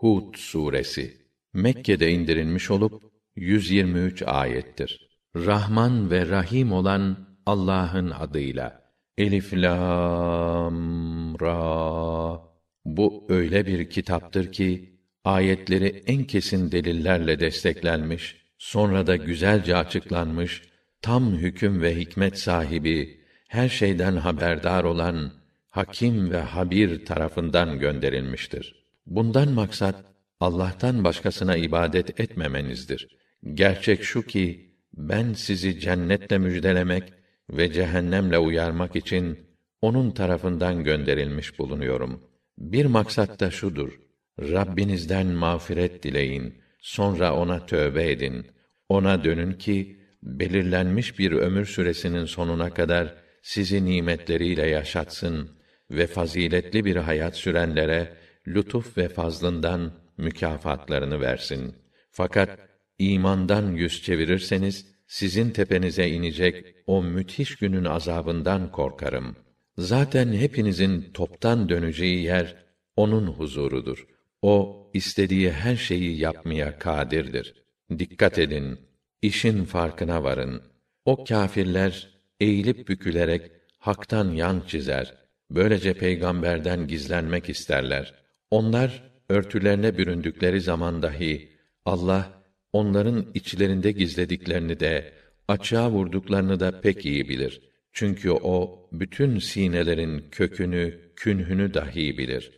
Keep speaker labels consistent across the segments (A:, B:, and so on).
A: Hud suresi Mekke'de indirilmiş olup 123 ayettir. Rahman ve Rahim olan Allah'ın adıyla. Elif lam ra. Bu öyle bir kitaptır ki ayetleri en kesin delillerle desteklenmiş, sonra da güzelce açıklanmış, tam hüküm ve hikmet sahibi, her şeyden haberdar olan Hakim ve Habir tarafından gönderilmiştir. Bundan maksat Allah'tan başkasına ibadet etmemenizdir. Gerçek şu ki ben sizi cennetle müjdelemek ve cehennemle uyarmak için onun tarafından gönderilmiş bulunuyorum. Bir maksat da şudur. Rabbinizden mağfiret dileyin, sonra ona tövbe edin. Ona dönün ki belirlenmiş bir ömür süresinin sonuna kadar sizi nimetleriyle yaşatsın ve faziletli bir hayat sürenlere lütuf ve fazlından mükafatlarını versin. Fakat imandan yüz çevirirseniz sizin tepenize inecek o müthiş günün azabından korkarım. Zaten hepinizin toptan döneceği yer onun huzurudur. O istediği her şeyi yapmaya kadirdir. Dikkat edin, işin farkına varın. O kâfirler eğilip bükülerek haktan yan çizer. Böylece peygamberden gizlenmek isterler. Onlar örtülerine büründükleri zaman dahi Allah onların içlerinde gizlediklerini de açığa vurduklarını da pek iyi bilir. Çünkü o bütün sinelerin kökünü, künhünü dahi bilir.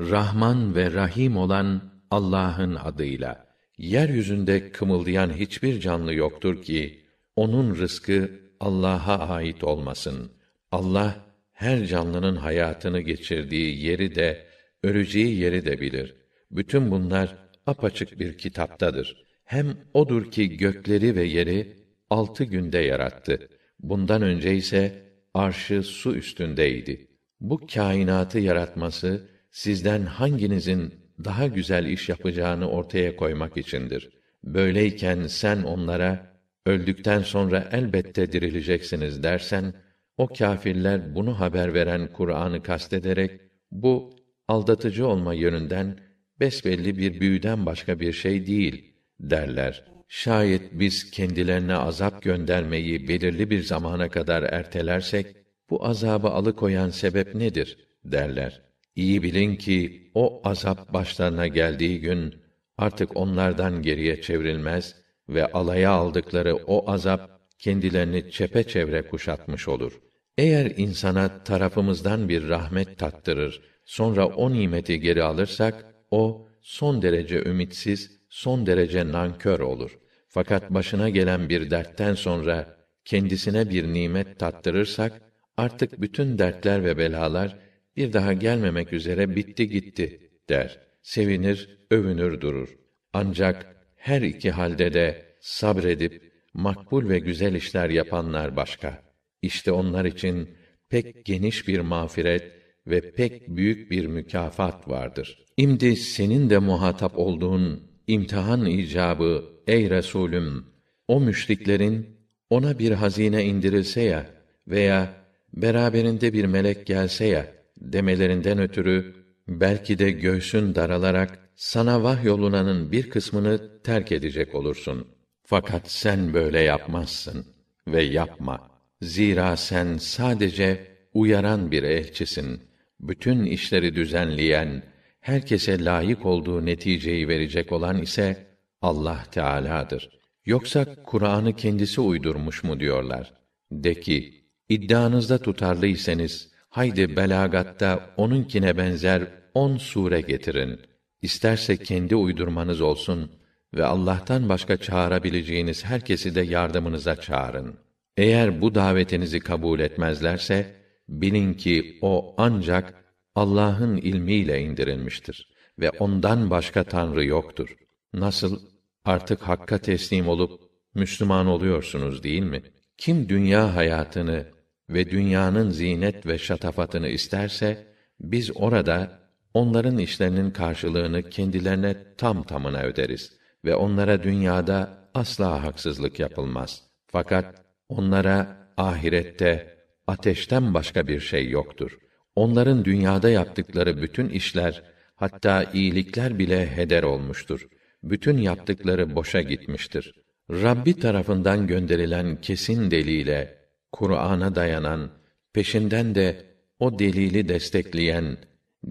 A: Rahman ve Rahim olan Allah'ın adıyla. Yeryüzünde kımıldayan hiçbir canlı yoktur ki onun rızkı Allah'a ait olmasın. Allah her canlının hayatını geçirdiği yeri de öleceği yeri de bilir. Bütün bunlar apaçık bir kitaptadır. Hem odur ki gökleri ve yeri altı günde yarattı. Bundan önce ise arşı su üstündeydi. Bu kainatı yaratması sizden hanginizin daha güzel iş yapacağını ortaya koymak içindir. Böyleyken sen onlara öldükten sonra elbette dirileceksiniz dersen o kâfirler bunu haber veren Kur'an'ı kastederek bu aldatıcı olma yönünden besbelli bir büyüden başka bir şey değil derler. Şayet biz kendilerine azap göndermeyi belirli bir zamana kadar ertelersek bu azabı alıkoyan sebep nedir derler. İyi bilin ki o azap başlarına geldiği gün artık onlardan geriye çevrilmez ve alaya aldıkları o azap kendilerini çepeçevre kuşatmış olur. Eğer insana tarafımızdan bir rahmet tattırır, sonra o nimeti geri alırsak, o son derece ümitsiz, son derece nankör olur. Fakat başına gelen bir dertten sonra kendisine bir nimet tattırırsak, artık bütün dertler ve belalar bir daha gelmemek üzere bitti gitti der. Sevinir, övünür durur. Ancak her iki halde de sabredip makbul ve güzel işler yapanlar başka. İşte onlar için pek geniş bir mağfiret ve pek büyük bir mükafat vardır. İmdi senin de muhatap olduğun imtihan icabı ey Resulüm o müşriklerin ona bir hazine indirilse ya veya beraberinde bir melek gelse ya demelerinden ötürü belki de göğsün daralarak sana vahyolunanın bir kısmını terk edecek olursun. Fakat sen böyle yapmazsın ve yapma. Zira sen sadece uyaran bir elçisin. Bütün işleri düzenleyen, herkese layık olduğu neticeyi verecek olan ise Allah Teala'dır. Yoksa Kur'an'ı kendisi uydurmuş mu diyorlar? De ki, iddianızda tutarlıysanız, haydi belagatta onunkine benzer on sure getirin. İsterse kendi uydurmanız olsun ve Allah'tan başka çağırabileceğiniz herkesi de yardımınıza çağırın. Eğer bu davetinizi kabul etmezlerse, bilin ki o ancak Allah'ın ilmiyle indirilmiştir ve ondan başka tanrı yoktur. Nasıl artık hakka teslim olup Müslüman oluyorsunuz değil mi? Kim dünya hayatını ve dünyanın zinet ve şatafatını isterse biz orada onların işlerinin karşılığını kendilerine tam tamına öderiz ve onlara dünyada asla haksızlık yapılmaz. Fakat onlara ahirette ateşten başka bir şey yoktur. Onların dünyada yaptıkları bütün işler Hatta iyilikler bile heder olmuştur. Bütün yaptıkları boşa gitmiştir. Rabbi tarafından gönderilen kesin delile, Kur'an'a dayanan, peşinden de o delili destekleyen,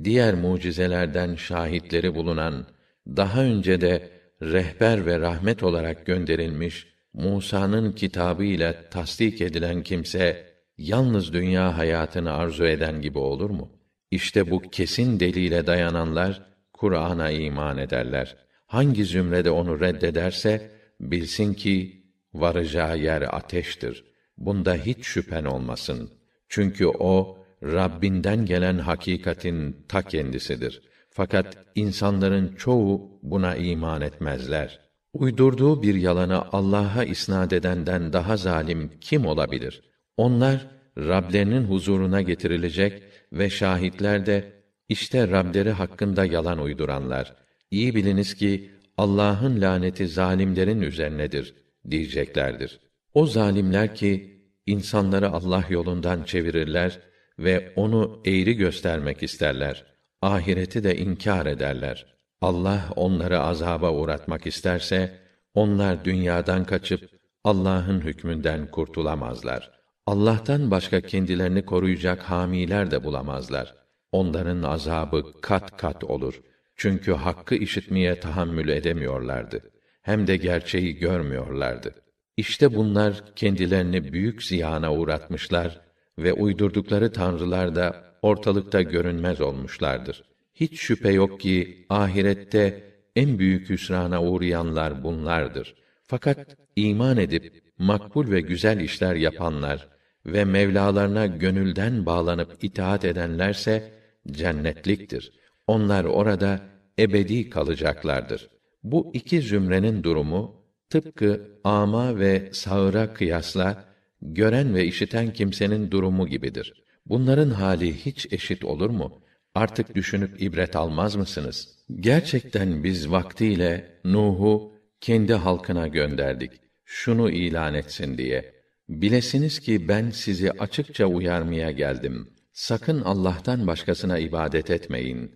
A: diğer mucizelerden şahitleri bulunan, daha önce de rehber ve rahmet olarak gönderilmiş Musa'nın kitabı ile tasdik edilen kimse yalnız dünya hayatını arzu eden gibi olur mu? İşte bu kesin delile dayananlar Kur'an'a iman ederler. Hangi zümrede onu reddederse bilsin ki varacağı yer ateştir. Bunda hiç şüphen olmasın. Çünkü o Rabbinden gelen hakikatin ta kendisidir. Fakat insanların çoğu buna iman etmezler. Uydurduğu bir yalanı Allah'a isnad edenden daha zalim kim olabilir? Onlar Rablerinin huzuruna getirilecek ve şahitler de işte Rableri hakkında yalan uyduranlar. İyi biliniz ki Allah'ın laneti zalimlerin üzerinedir diyeceklerdir. O zalimler ki insanları Allah yolundan çevirirler ve onu eğri göstermek isterler. Ahireti de inkar ederler. Allah onları azaba uğratmak isterse onlar dünyadan kaçıp Allah'ın hükmünden kurtulamazlar. Allah'tan başka kendilerini koruyacak hamiler de bulamazlar. Onların azabı kat kat olur. Çünkü hakkı işitmeye tahammül edemiyorlardı. Hem de gerçeği görmüyorlardı. İşte bunlar kendilerini büyük ziyana uğratmışlar ve uydurdukları tanrılar da ortalıkta görünmez olmuşlardır. Hiç şüphe yok ki ahirette en büyük hüsrana uğrayanlar bunlardır. Fakat iman edip makbul ve güzel işler yapanlar ve Mevlalarına gönülden bağlanıp itaat edenlerse cennetliktir. Onlar orada ebedi kalacaklardır. Bu iki zümrenin durumu tıpkı ama ve sağıra kıyasla gören ve işiten kimsenin durumu gibidir. Bunların hali hiç eşit olur mu? Artık düşünüp ibret almaz mısınız? Gerçekten biz vaktiyle Nuh'u kendi halkına gönderdik. Şunu ilan etsin diye. Bilesiniz ki ben sizi açıkça uyarmaya geldim. Sakın Allah'tan başkasına ibadet etmeyin.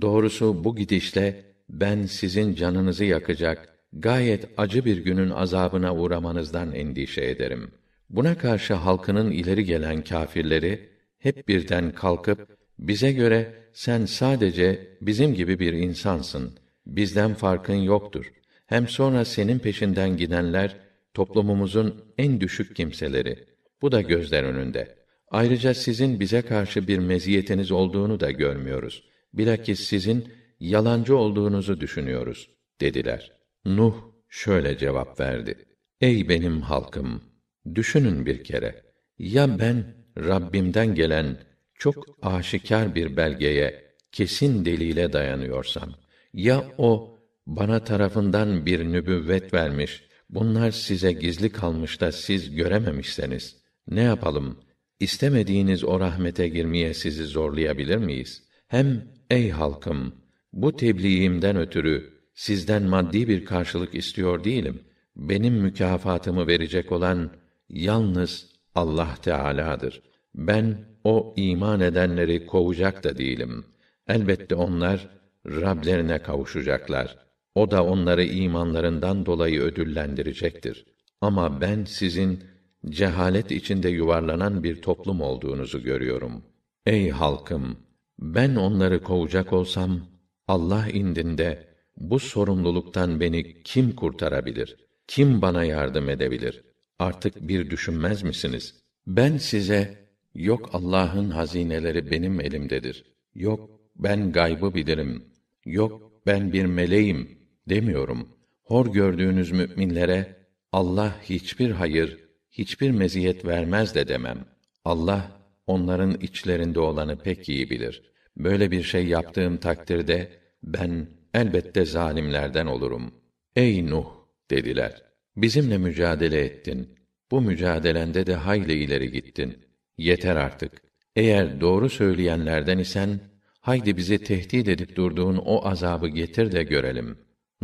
A: Doğrusu bu gidişle ben sizin canınızı yakacak gayet acı bir günün azabına uğramanızdan endişe ederim. Buna karşı halkının ileri gelen kâfirleri hep birden kalkıp bize göre sen sadece bizim gibi bir insansın. Bizden farkın yoktur. Hem sonra senin peşinden gidenler toplumumuzun en düşük kimseleri. Bu da gözler önünde. Ayrıca sizin bize karşı bir meziyetiniz olduğunu da görmüyoruz. Bilakis sizin yalancı olduğunuzu düşünüyoruz dediler. Nuh şöyle cevap verdi. Ey benim halkım, düşünün bir kere. Ya ben Rabbimden gelen çok aşikar bir belgeye, kesin delile dayanıyorsam, ya o bana tarafından bir nübüvvet vermiş, bunlar size gizli kalmış da siz görememişseniz, ne yapalım? İstemediğiniz o rahmete girmeye sizi zorlayabilir miyiz? Hem ey halkım, bu tebliğimden ötürü sizden maddi bir karşılık istiyor değilim. Benim mükafatımı verecek olan yalnız Allah Teala'dır. Ben o iman edenleri kovacak da değilim. Elbette onlar Rablerine kavuşacaklar. O da onları imanlarından dolayı ödüllendirecektir. Ama ben sizin cehalet içinde yuvarlanan bir toplum olduğunuzu görüyorum. Ey halkım, ben onları kovacak olsam Allah indinde bu sorumluluktan beni kim kurtarabilir? Kim bana yardım edebilir? Artık bir düşünmez misiniz? Ben size yok Allah'ın hazineleri benim elimdedir. Yok ben gaybı bilirim. Yok ben bir meleğim demiyorum. Hor gördüğünüz müminlere Allah hiçbir hayır, hiçbir meziyet vermez de demem. Allah onların içlerinde olanı pek iyi bilir. Böyle bir şey yaptığım takdirde ben elbette zalimlerden olurum. Ey Nuh dediler. Bizimle mücadele ettin. Bu mücadelende de hayli ileri gittin. Yeter artık. Eğer doğru söyleyenlerden isen haydi bizi tehdit edip durduğun o azabı getir de görelim.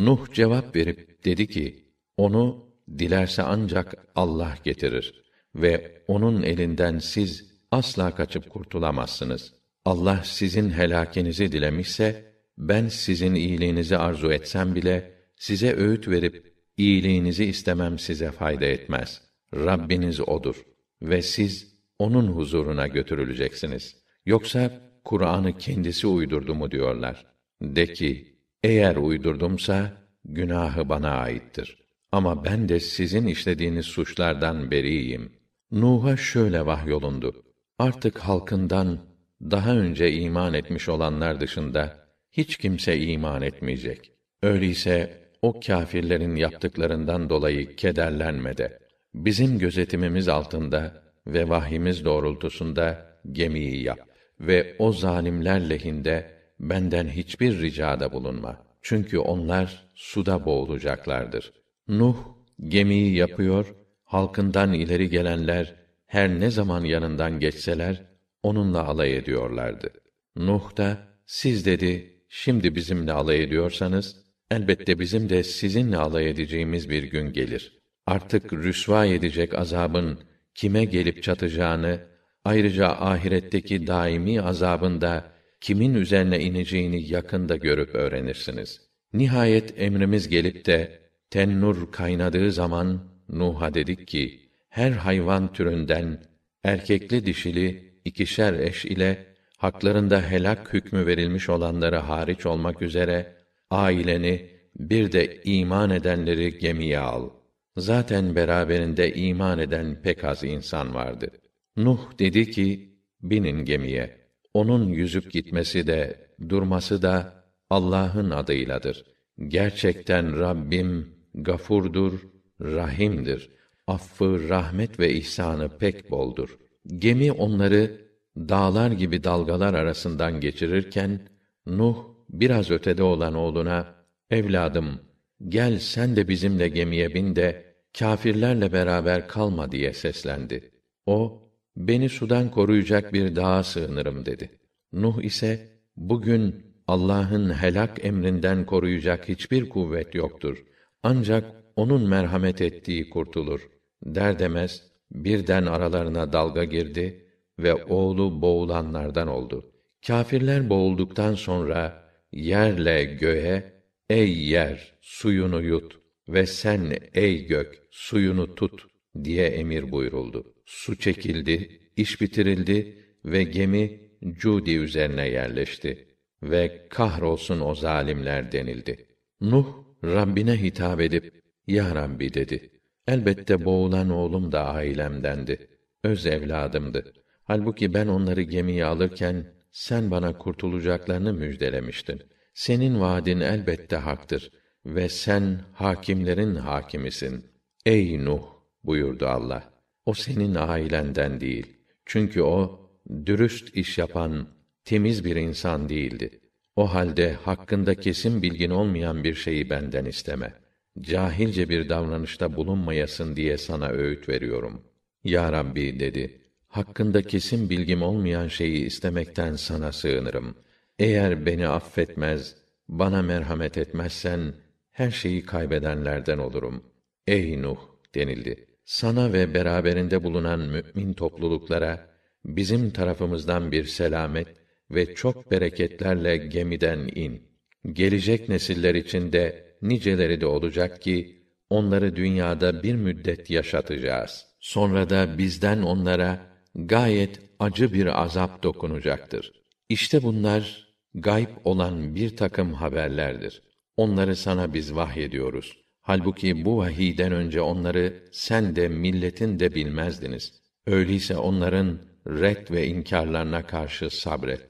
A: Nuh cevap verip dedi ki: Onu dilerse ancak Allah getirir ve onun elinden siz asla kaçıp kurtulamazsınız. Allah sizin helakinizi dilemişse ben sizin iyiliğinizi arzu etsem bile size öğüt verip iyiliğinizi istemem size fayda etmez. Rabbiniz odur ve siz onun huzuruna götürüleceksiniz. Yoksa Kur'an'ı kendisi uydurdu mu diyorlar. De ki, eğer uydurdumsa günahı bana aittir. Ama ben de sizin işlediğiniz suçlardan beriyim. Nuh'a şöyle vahyolundu. Artık halkından daha önce iman etmiş olanlar dışında hiç kimse iman etmeyecek. Öyleyse o kâfirlerin yaptıklarından dolayı kederlenme de. Bizim gözetimimiz altında ve vahyimiz doğrultusunda gemiyi yap ve o zalimler lehinde benden hiçbir ricada bulunma. Çünkü onlar suda boğulacaklardır. Nuh gemiyi yapıyor, halkından ileri gelenler her ne zaman yanından geçseler onunla alay ediyorlardı. Nuh da siz dedi şimdi bizimle alay ediyorsanız elbette bizim de sizinle alay edeceğimiz bir gün gelir. Artık rüsva edecek azabın kime gelip çatacağını ayrıca ahiretteki daimi azabın da kimin üzerine ineceğini yakında görüp öğrenirsiniz. Nihayet emrimiz gelip de tennur kaynadığı zaman Nuh'a dedik ki her hayvan türünden erkekli dişili ikişer eş ile haklarında helak hükmü verilmiş olanları hariç olmak üzere aileni bir de iman edenleri gemiye al. Zaten beraberinde iman eden pek az insan vardı. Nuh dedi ki, binin gemiye. Onun yüzüp gitmesi de, durması da Allah'ın adıyladır. Gerçekten Rabbim gafurdur, rahimdir. Affı, rahmet ve ihsanı pek boldur. Gemi onları dağlar gibi dalgalar arasından geçirirken Nuh biraz ötede olan oğluna evladım gel sen de bizimle gemiye bin de kâfirlerle beraber kalma diye seslendi. O beni sudan koruyacak bir dağa sığınırım dedi. Nuh ise bugün Allah'ın helak emrinden koruyacak hiçbir kuvvet yoktur. Ancak onun merhamet ettiği kurtulur. Der demez birden aralarına dalga girdi ve oğlu boğulanlardan oldu. Kâfirler boğulduktan sonra yerle göğe ey yer suyunu yut ve sen ey gök suyunu tut diye emir buyuruldu. Su çekildi, iş bitirildi ve gemi Cudi üzerine yerleşti ve kahrolsun o zalimler denildi. Nuh Rabbine hitap edip ya Rabbi dedi. Elbette boğulan oğlum da ailemdendi. Öz evladımdı. Halbuki ben onları gemiye alırken sen bana kurtulacaklarını müjdelemiştin. Senin vaadin elbette haktır ve sen hakimlerin hakimisin. Ey Nuh buyurdu Allah. O senin ailenden değil. Çünkü o dürüst iş yapan temiz bir insan değildi. O halde hakkında kesin bilgin olmayan bir şeyi benden isteme. Cahilce bir davranışta bulunmayasın diye sana öğüt veriyorum. Ya Rabbi dedi. Hakkında kesin bilgim olmayan şeyi istemekten sana sığınırım. Eğer beni affetmez, bana merhamet etmezsen her şeyi kaybedenlerden olurum. Ey Nuh denildi. Sana ve beraberinde bulunan mümin topluluklara bizim tarafımızdan bir selamet ve çok bereketlerle gemiden in. Gelecek nesiller için de niceleri de olacak ki onları dünyada bir müddet yaşatacağız. Sonra da bizden onlara gayet acı bir azap dokunacaktır. İşte bunlar gayb olan bir takım haberlerdir. Onları sana biz vahyediyoruz. Halbuki bu vahiyden önce onları sen de milletin de bilmezdiniz. Öyleyse onların red ve inkarlarına karşı sabret.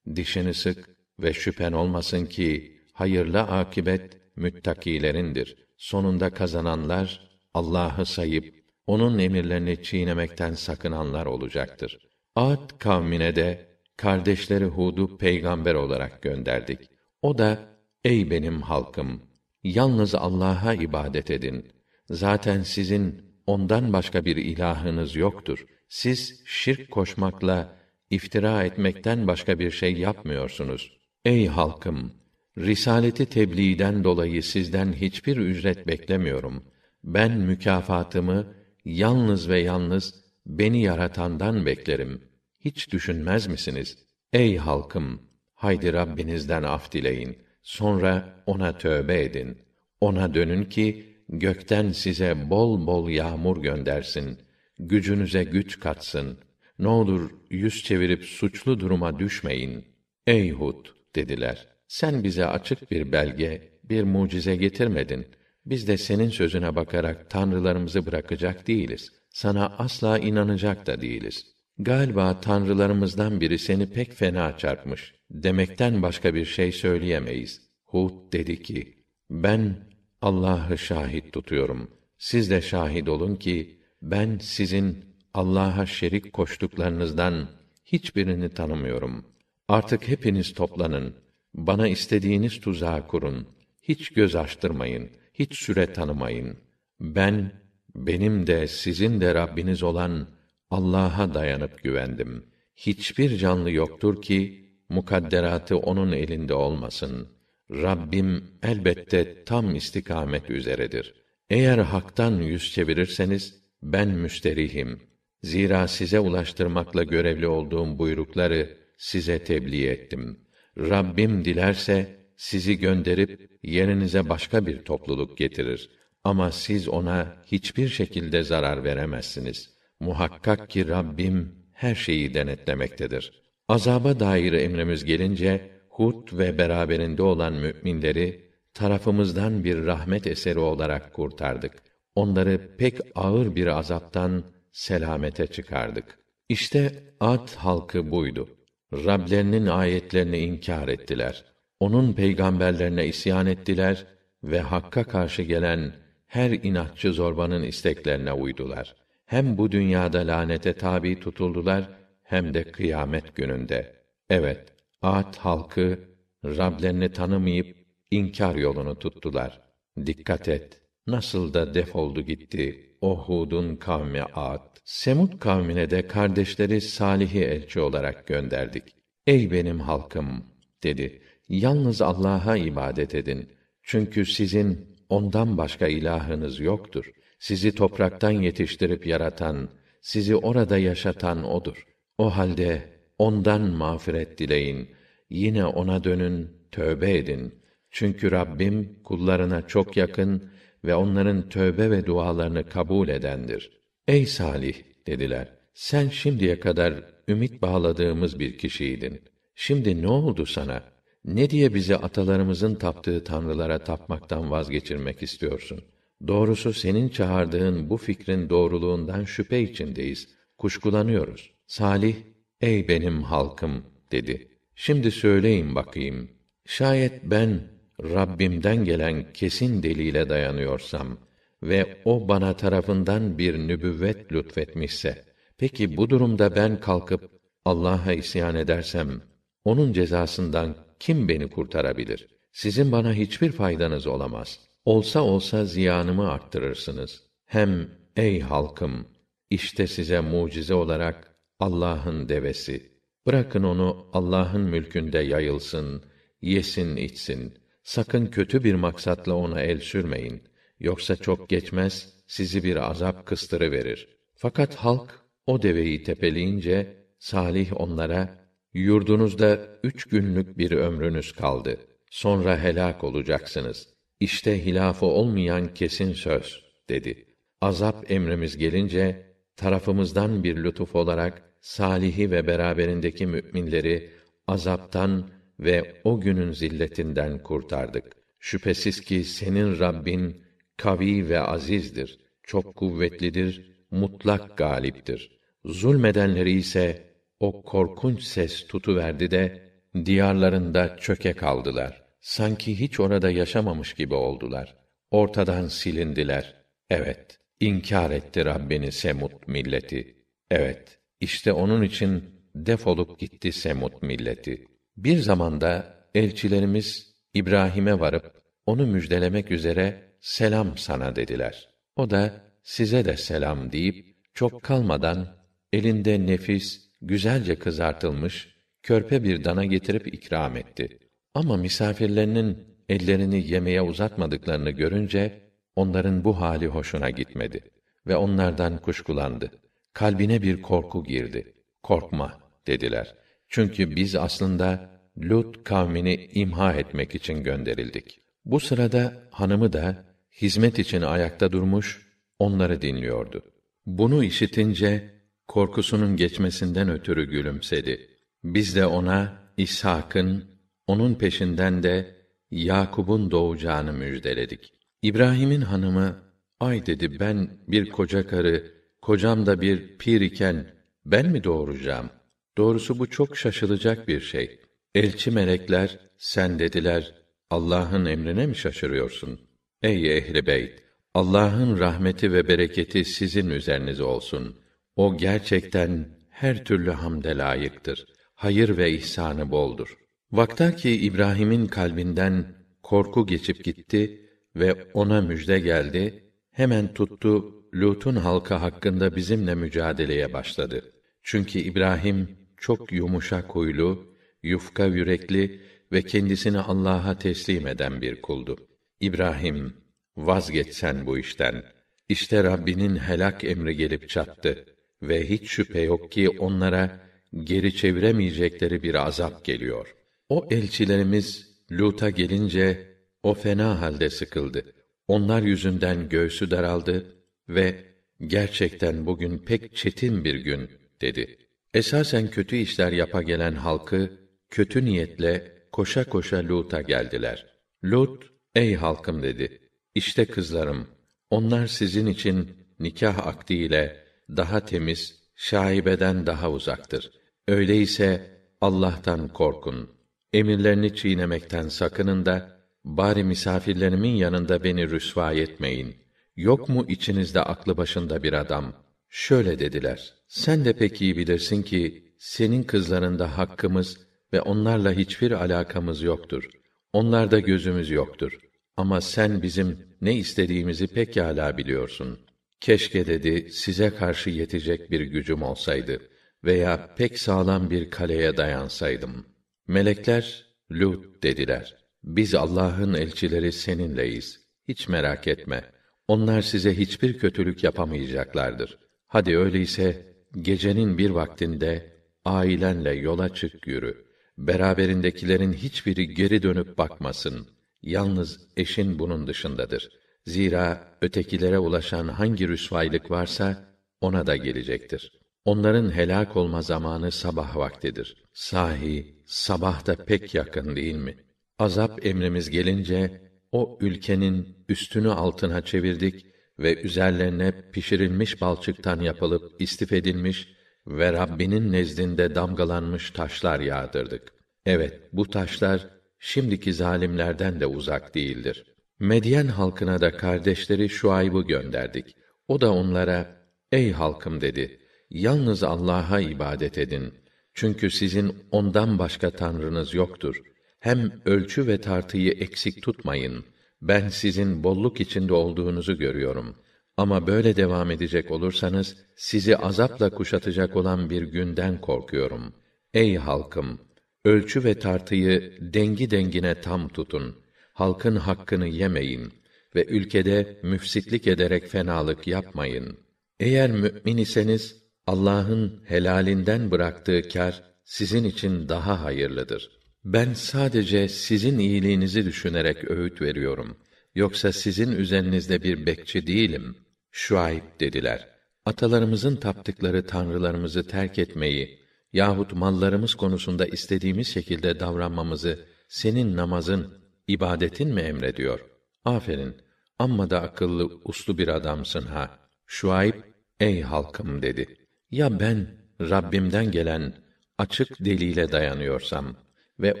A: Dişini sık ve şüphen olmasın ki hayırlı akibet müttakilerindir. Sonunda kazananlar Allah'ı sayıp onun emirlerini çiğnemekten sakınanlar olacaktır. Ad kavmine de kardeşleri Hud'u peygamber olarak gönderdik. O da ey benim halkım yalnız Allah'a ibadet edin. Zaten sizin ondan başka bir ilahınız yoktur. Siz şirk koşmakla iftira etmekten başka bir şey yapmıyorsunuz. Ey halkım, risaleti tebliğden dolayı sizden hiçbir ücret beklemiyorum. Ben mükafatımı yalnız ve yalnız beni yaratandan beklerim. Hiç düşünmez misiniz? Ey halkım, haydi Rabbinizden af dileyin. Sonra ona tövbe edin. Ona dönün ki gökten size bol bol yağmur göndersin. Gücünüze güç katsın. Ne olur yüz çevirip suçlu duruma düşmeyin. Ey Hud dediler. Sen bize açık bir belge, bir mucize getirmedin. Biz de senin sözüne bakarak tanrılarımızı bırakacak değiliz. Sana asla inanacak da değiliz. Galiba tanrılarımızdan biri seni pek fena çarpmış. Demekten başka bir şey söyleyemeyiz. Hud dedi ki, ben Allah'ı şahit tutuyorum. Siz de şahit olun ki, ben sizin Allah'a şerik koştuklarınızdan hiçbirini tanımıyorum. Artık hepiniz toplanın. Bana istediğiniz tuzağı kurun. Hiç göz açtırmayın. Hiç süre tanımayın. Ben, benim de sizin de Rabbiniz olan Allah'a dayanıp güvendim. Hiçbir canlı yoktur ki mukadderatı onun elinde olmasın. Rabbim elbette tam istikamet üzeredir. Eğer haktan yüz çevirirseniz ben müsterihim. Zira size ulaştırmakla görevli olduğum buyrukları size tebliğ ettim. Rabbim dilerse sizi gönderip yerinize başka bir topluluk getirir. Ama siz ona hiçbir şekilde zarar veremezsiniz. Muhakkak ki Rabbim her şeyi denetlemektedir. Azaba dair emrimiz gelince Hud ve beraberinde olan müminleri tarafımızdan bir rahmet eseri olarak kurtardık. Onları pek ağır bir azaptan selamete çıkardık. İşte Ad halkı buydu. Rablerinin ayetlerini inkar ettiler. Onun peygamberlerine isyan ettiler ve hakka karşı gelen her inatçı zorbanın isteklerine uydular. Hem bu dünyada lanete tabi tutuldular hem de kıyamet gününde. Evet, Ad halkı Rablerini tanımayıp inkar yolunu tuttular. Dikkat et. Nasıl da defoldu gitti o Hud'un kavmi Ad. Semud kavmine de kardeşleri Salih'i elçi olarak gönderdik. Ey benim halkım dedi. Yalnız Allah'a ibadet edin. Çünkü sizin ondan başka ilahınız yoktur. Sizi topraktan yetiştirip yaratan, sizi orada yaşatan odur. O halde ondan mağfiret dileyin. Yine ona dönün, tövbe edin. Çünkü Rabbim kullarına çok yakın ve onların tövbe ve dualarını kabul edendir. Ey Salih dediler. Sen şimdiye kadar ümit bağladığımız bir kişiydin. Şimdi ne oldu sana? Ne diye bizi atalarımızın taptığı tanrılara tapmaktan vazgeçirmek istiyorsun? Doğrusu senin çağırdığın bu fikrin doğruluğundan şüphe içindeyiz. Kuşkulanıyoruz. Salih, ey benim halkım dedi. Şimdi söyleyin bakayım. Şayet ben Rabbimden gelen kesin delile dayanıyorsam ve o bana tarafından bir nübüvvet lütfetmişse, peki bu durumda ben kalkıp Allah'a isyan edersem, onun cezasından kim beni kurtarabilir? Sizin bana hiçbir faydanız olamaz. Olsa olsa ziyanımı arttırırsınız. Hem ey halkım, işte size mucize olarak Allah'ın devesi. Bırakın onu Allah'ın mülkünde yayılsın, yesin içsin. Sakın kötü bir maksatla ona el sürmeyin. Yoksa çok geçmez, sizi bir azap kıstırıverir. Fakat halk, o deveyi tepeleyince, Salih onlara, yurdunuzda üç günlük bir ömrünüz kaldı. Sonra helak olacaksınız. İşte hilafı olmayan kesin söz, dedi. Azap emrimiz gelince, tarafımızdan bir lütuf olarak, Salih'i ve beraberindeki müminleri azaptan ve o günün zilletinden kurtardık. Şüphesiz ki senin Rabbin kavi ve azizdir, çok kuvvetlidir, mutlak galiptir. Zulmedenleri ise o korkunç ses tutuverdi de diyarlarında çöke kaldılar. Sanki hiç orada yaşamamış gibi oldular. Ortadan silindiler. Evet, inkar etti Rabbini Semud milleti. Evet, işte onun için defolup gitti Semud milleti. Bir zamanda elçilerimiz İbrahim'e varıp onu müjdelemek üzere selam sana dediler. O da size de selam deyip çok kalmadan elinde nefis, güzelce kızartılmış körpe bir dana getirip ikram etti. Ama misafirlerinin ellerini yemeğe uzatmadıklarını görünce onların bu hali hoşuna gitmedi ve onlardan kuşkulandı. Kalbine bir korku girdi. Korkma dediler. Çünkü biz aslında Lut kavmini imha etmek için gönderildik. Bu sırada hanımı da hizmet için ayakta durmuş, onları dinliyordu. Bunu işitince korkusunun geçmesinden ötürü gülümsedi. Biz de ona İshak'ın, onun peşinden de Yakub'un doğacağını müjdeledik. İbrahim'in hanımı, ay dedi ben bir koca karı, kocam da bir pir iken ben mi doğuracağım? Doğrusu bu çok şaşılacak bir şey. Elçi melekler, sen dediler, Allah'ın emrine mi şaşırıyorsun? Ey ehli beyt! Allah'ın rahmeti ve bereketi sizin üzerinize olsun. O gerçekten her türlü hamde layıktır. Hayır ve ihsanı boldur. Vaktaki İbrahim'in kalbinden korku geçip gitti ve ona müjde geldi. Hemen tuttu Lut'un halkı hakkında bizimle mücadeleye başladı. Çünkü İbrahim çok yumuşak huylu, yufka yürekli ve kendisini Allah'a teslim eden bir kuldu. İbrahim, vazgeçsen bu işten. İşte Rabbinin helak emri gelip çattı ve hiç şüphe yok ki onlara geri çeviremeyecekleri bir azap geliyor. O elçilerimiz Lut'a gelince o fena halde sıkıldı. Onlar yüzünden göğsü daraldı ve gerçekten bugün pek çetin bir gün dedi. Esasen kötü işler yapa gelen halkı kötü niyetle koşa koşa Lut'a geldiler. Lut, ey halkım dedi. İşte kızlarım, onlar sizin için nikah akdiyle daha temiz, şaibeden daha uzaktır. Öyleyse Allah'tan korkun. Emirlerini çiğnemekten sakının da bari misafirlerimin yanında beni rüsva etmeyin. Yok mu içinizde aklı başında bir adam? Şöyle dediler. Sen de pek iyi bilirsin ki senin kızlarında hakkımız ve onlarla hiçbir alakamız yoktur. Onlarda gözümüz yoktur. Ama sen bizim ne istediğimizi pekâlâ biliyorsun. Keşke dedi size karşı yetecek bir gücüm olsaydı veya pek sağlam bir kaleye dayansaydım. Melekler Lut dediler. Biz Allah'ın elçileri seninleyiz. Hiç merak etme. Onlar size hiçbir kötülük yapamayacaklardır. Hadi öyleyse gecenin bir vaktinde ailenle yola çık yürü. Beraberindekilerin hiçbiri geri dönüp bakmasın. Yalnız eşin bunun dışındadır. Zira ötekilere ulaşan hangi rüsvaylık varsa ona da gelecektir. Onların helak olma zamanı sabah vaktidir. Sahi sabah da pek yakın değil mi? Azap emrimiz gelince o ülkenin üstünü altına çevirdik ve üzerlerine pişirilmiş balçıktan yapılıp istif edilmiş ve Rabbinin nezdinde damgalanmış taşlar yağdırdık. Evet, bu taşlar şimdiki zalimlerden de uzak değildir. Medyen halkına da kardeşleri Şuayb'ı gönderdik. O da onlara, ey halkım dedi, yalnız Allah'a ibadet edin. Çünkü sizin ondan başka tanrınız yoktur. Hem ölçü ve tartıyı eksik tutmayın. Ben sizin bolluk içinde olduğunuzu görüyorum. Ama böyle devam edecek olursanız, sizi azapla kuşatacak olan bir günden korkuyorum. Ey halkım! Ölçü ve tartıyı dengi dengine tam tutun. Halkın hakkını yemeyin ve ülkede müfsitlik ederek fenalık yapmayın. Eğer mümin iseniz Allah'ın helalinden bıraktığı kar sizin için daha hayırlıdır. Ben sadece sizin iyiliğinizi düşünerek öğüt veriyorum. Yoksa sizin üzerinizde bir bekçi değilim. Şuayb dediler. Atalarımızın taptıkları tanrılarımızı terk etmeyi yahut mallarımız konusunda istediğimiz şekilde davranmamızı senin namazın, ibadetin mi emrediyor? Aferin. Amma da akıllı, uslu bir adamsın ha. Şuayb, ey halkım dedi. Ya ben Rabbimden gelen açık delile dayanıyorsam ve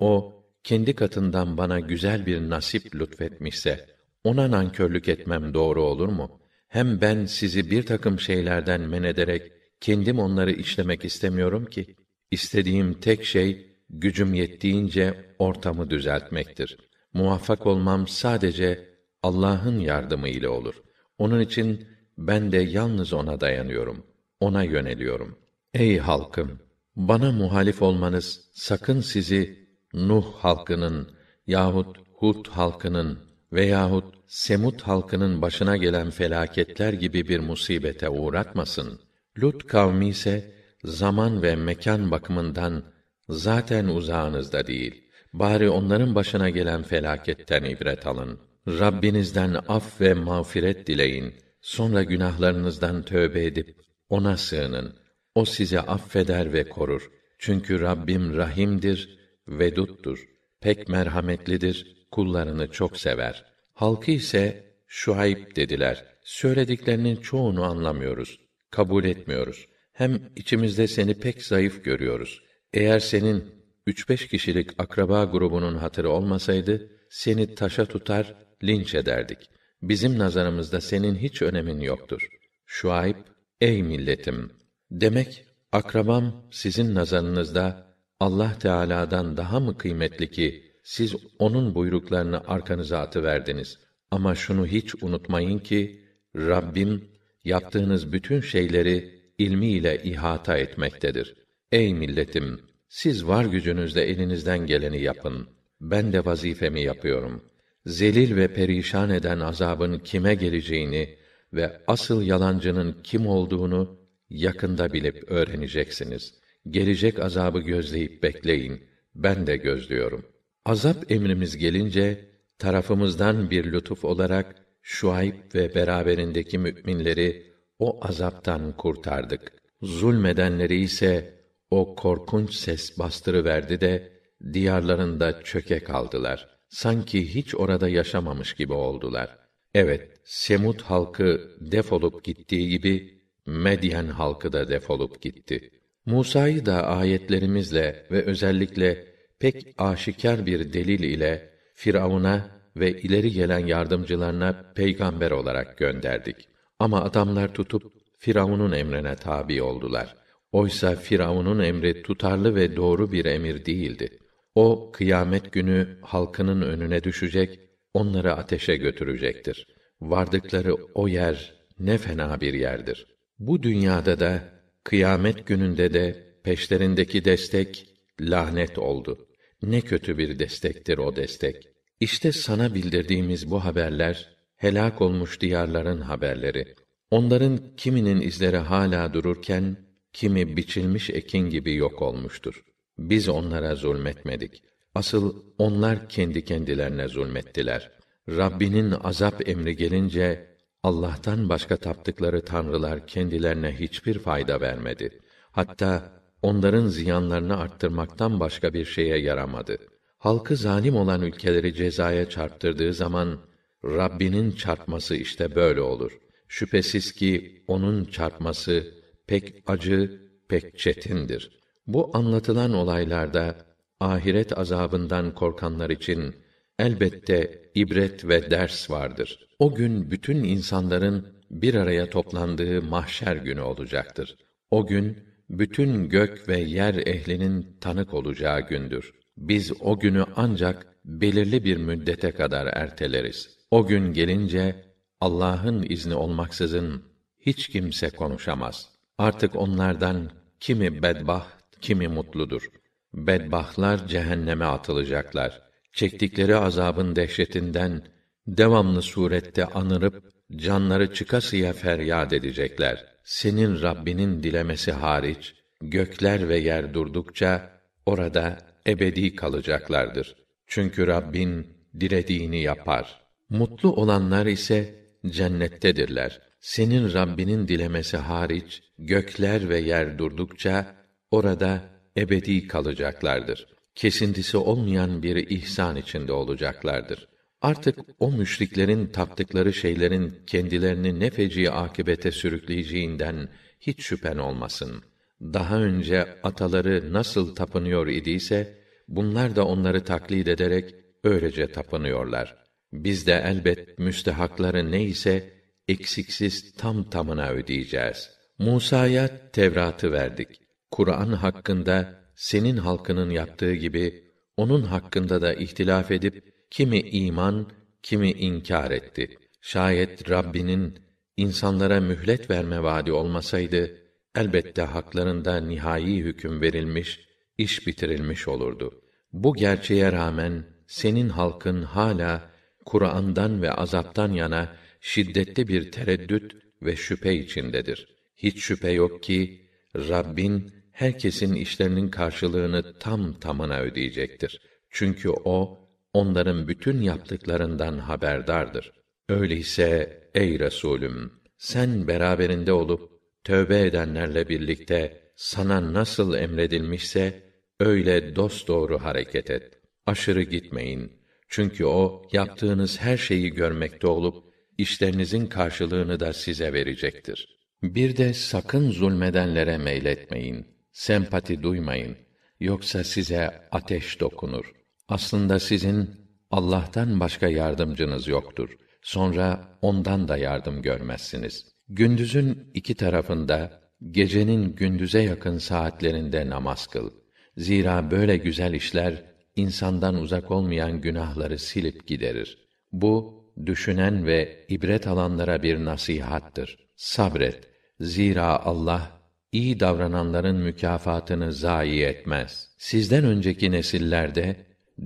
A: o kendi katından bana güzel bir nasip lütfetmişse ona nankörlük etmem doğru olur mu? Hem ben sizi bir takım şeylerden men ederek kendim onları işlemek istemiyorum ki. İstediğim tek şey gücüm yettiğince ortamı düzeltmektir. Muvaffak olmam sadece Allah'ın yardımı ile olur. Onun için ben de yalnız ona dayanıyorum. Ona yöneliyorum. Ey halkım, bana muhalif olmanız sakın sizi Nuh halkının yahut Hud halkının veyahut Semut halkının başına gelen felaketler gibi bir musibete uğratmasın. Lut kavmi ise zaman ve mekan bakımından Zaten uzağınızda değil. Bari onların başına gelen felaketten ibret alın. Rabbinizden af ve mağfiret dileyin. Sonra günahlarınızdan tövbe edip ona sığının. O sizi affeder ve korur. Çünkü Rabbim rahimdir, veduttur. Pek merhametlidir, kullarını çok sever. Halkı ise Şuayb dediler. Söylediklerinin çoğunu anlamıyoruz, kabul etmiyoruz. Hem içimizde seni pek zayıf görüyoruz. Eğer senin üç beş kişilik akraba grubunun hatırı olmasaydı, seni taşa tutar, linç ederdik. Bizim nazarımızda senin hiç önemin yoktur. Şuayb, ey milletim! Demek, akrabam sizin nazarınızda Allah Teala'dan daha mı kıymetli ki siz onun buyruklarını arkanıza atıverdiniz? Ama şunu hiç unutmayın ki Rabbim yaptığınız bütün şeyleri ilmiyle ihata etmektedir. Ey milletim, siz var gücünüzle elinizden geleni yapın. Ben de vazifemi yapıyorum. Zelil ve perişan eden azabın kime geleceğini ve asıl yalancının kim olduğunu yakında bilip öğreneceksiniz. Gelecek azabı gözleyip bekleyin. Ben de gözlüyorum. Azap emrimiz gelince tarafımızdan bir lütuf olarak Şuayb ve beraberindeki müminleri o azaptan kurtardık. Zulmedenleri ise o korkunç ses bastırıverdi de diyarlarında çöke kaldılar. Sanki hiç orada yaşamamış gibi oldular. Evet, Semut halkı defolup gittiği gibi Medyen halkı da defolup gitti. Musa'yı da ayetlerimizle ve özellikle pek aşikar bir delil ile Firavun'a ve ileri gelen yardımcılarına peygamber olarak gönderdik. Ama adamlar tutup Firavun'un emrine tabi oldular. Oysa Firavun'un emri tutarlı ve doğru bir emir değildi. O kıyamet günü halkının önüne düşecek, onları ateşe götürecektir. Vardıkları o yer ne fena bir yerdir. Bu dünyada da kıyamet gününde de peşlerindeki destek lanet oldu. Ne kötü bir destektir o destek. İşte sana bildirdiğimiz bu haberler helak olmuş diyarların haberleri. Onların kiminin izleri hala dururken kimi biçilmiş ekin gibi yok olmuştur. Biz onlara zulmetmedik. Asıl onlar kendi kendilerine zulmettiler. Rabbinin azap emri gelince Allah'tan başka taptıkları tanrılar kendilerine hiçbir fayda vermedi. Hatta onların ziyanlarını arttırmaktan başka bir şeye yaramadı. Halkı zalim olan ülkeleri cezaya çarptırdığı zaman Rabbinin çarpması işte böyle olur. Şüphesiz ki onun çarpması pek acı, pek çetindir. Bu anlatılan olaylarda ahiret azabından korkanlar için elbette ibret ve ders vardır. O gün bütün insanların bir araya toplandığı mahşer günü olacaktır. O gün bütün gök ve yer ehlinin tanık olacağı gündür. Biz o günü ancak belirli bir müddete kadar erteleriz. O gün gelince Allah'ın izni olmaksızın hiç kimse konuşamaz. Artık onlardan kimi bedbaht, kimi mutludur. Bedbahtlar cehenneme atılacaklar. Çektikleri azabın dehşetinden devamlı surette anırıp canları çıkasıya feryat edecekler. Senin Rabbinin dilemesi hariç gökler ve yer durdukça orada ebedi kalacaklardır. Çünkü Rabbin dilediğini yapar. Mutlu olanlar ise cennettedirler. Senin Rabbinin dilemesi hariç gökler ve yer durdukça orada ebedi kalacaklardır. Kesintisi olmayan bir ihsan içinde olacaklardır. Artık o müşriklerin taptıkları şeylerin kendilerini ne feci akibete sürükleyeceğinden hiç şüphen olmasın. Daha önce ataları nasıl tapınıyor idiyse, bunlar da onları taklit ederek öylece tapınıyorlar. Biz de elbet müstehakları neyse eksiksiz tam tamına ödeyeceğiz. Musa'ya Tevrat'ı verdik. Kur'an hakkında senin halkının yaptığı gibi onun hakkında da ihtilaf edip kimi iman, kimi inkar etti. Şayet Rabbinin insanlara mühlet verme vaadi olmasaydı elbette haklarında nihai hüküm verilmiş, iş bitirilmiş olurdu. Bu gerçeğe rağmen senin halkın hala Kur'an'dan ve azaptan yana şiddetli bir tereddüt ve şüphe içindedir. Hiç şüphe yok ki Rabbin herkesin işlerinin karşılığını tam tamına ödeyecektir. Çünkü o onların bütün yaptıklarından haberdardır. Öyleyse ey Resulüm sen beraberinde olup tövbe edenlerle birlikte sana nasıl emredilmişse öyle dosdoğru hareket et. Aşırı gitmeyin. Çünkü o yaptığınız her şeyi görmekte olup işlerinizin karşılığını da size verecektir. Bir de sakın zulmedenlere meyletmeyin. Sempati duymayın. Yoksa size ateş dokunur. Aslında sizin Allah'tan başka yardımcınız yoktur. Sonra ondan da yardım görmezsiniz. Gündüzün iki tarafında, gecenin gündüze yakın saatlerinde namaz kıl. Zira böyle güzel işler insandan uzak olmayan günahları silip giderir. Bu düşünen ve ibret alanlara bir nasihattır. Sabret. Zira Allah iyi davrananların mükafatını zayi etmez. Sizden önceki nesillerde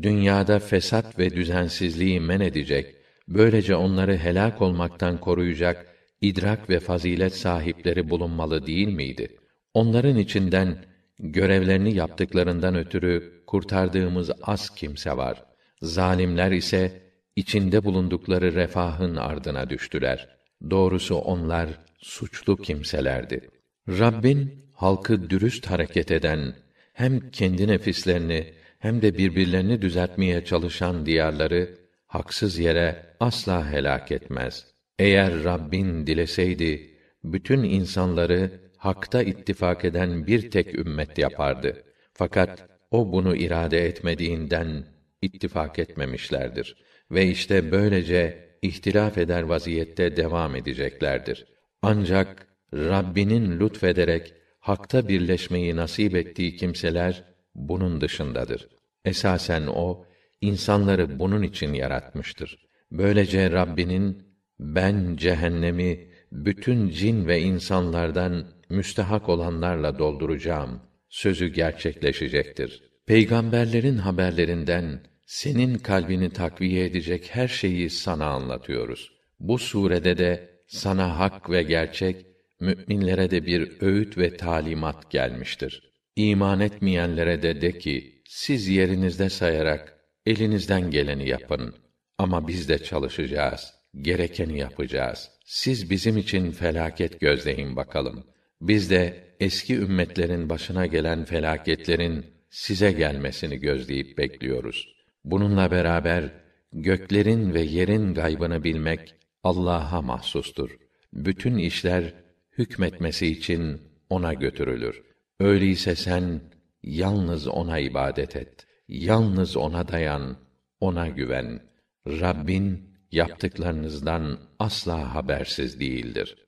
A: dünyada fesat ve düzensizliği men edecek, böylece onları helak olmaktan koruyacak idrak ve fazilet sahipleri bulunmalı değil miydi? Onların içinden görevlerini yaptıklarından ötürü kurtardığımız az kimse var. Zalimler ise içinde bulundukları refahın ardına düştüler. Doğrusu onlar suçlu kimselerdi. Rabbin halkı dürüst hareket eden, hem kendi nefislerini hem de birbirlerini düzeltmeye çalışan diyarları haksız yere asla helak etmez. Eğer Rabbin dileseydi bütün insanları hakta ittifak eden bir tek ümmet yapardı. Fakat o bunu irade etmediğinden ittifak etmemişlerdir ve işte böylece ihtilaf eder vaziyette devam edeceklerdir. Ancak Rabbinin lütfederek hakta birleşmeyi nasip ettiği kimseler bunun dışındadır. Esasen o insanları bunun için yaratmıştır. Böylece Rabbinin ben cehennemi bütün cin ve insanlardan müstehak olanlarla dolduracağım sözü gerçekleşecektir. Peygamberlerin haberlerinden senin kalbini takviye edecek her şeyi sana anlatıyoruz. Bu surede de sana hak ve gerçek, müminlere de bir öğüt ve talimat gelmiştir. İman etmeyenlere de de ki, siz yerinizde sayarak elinizden geleni yapın. Ama biz de çalışacağız, gerekeni yapacağız. Siz bizim için felaket gözleyin bakalım. Biz de eski ümmetlerin başına gelen felaketlerin size gelmesini gözleyip bekliyoruz. Bununla beraber göklerin ve yerin gaybını bilmek Allah'a mahsustur. Bütün işler hükmetmesi için ona götürülür. Öyleyse sen yalnız ona ibadet et. Yalnız ona dayan, ona güven. Rabbin yaptıklarınızdan asla habersiz değildir.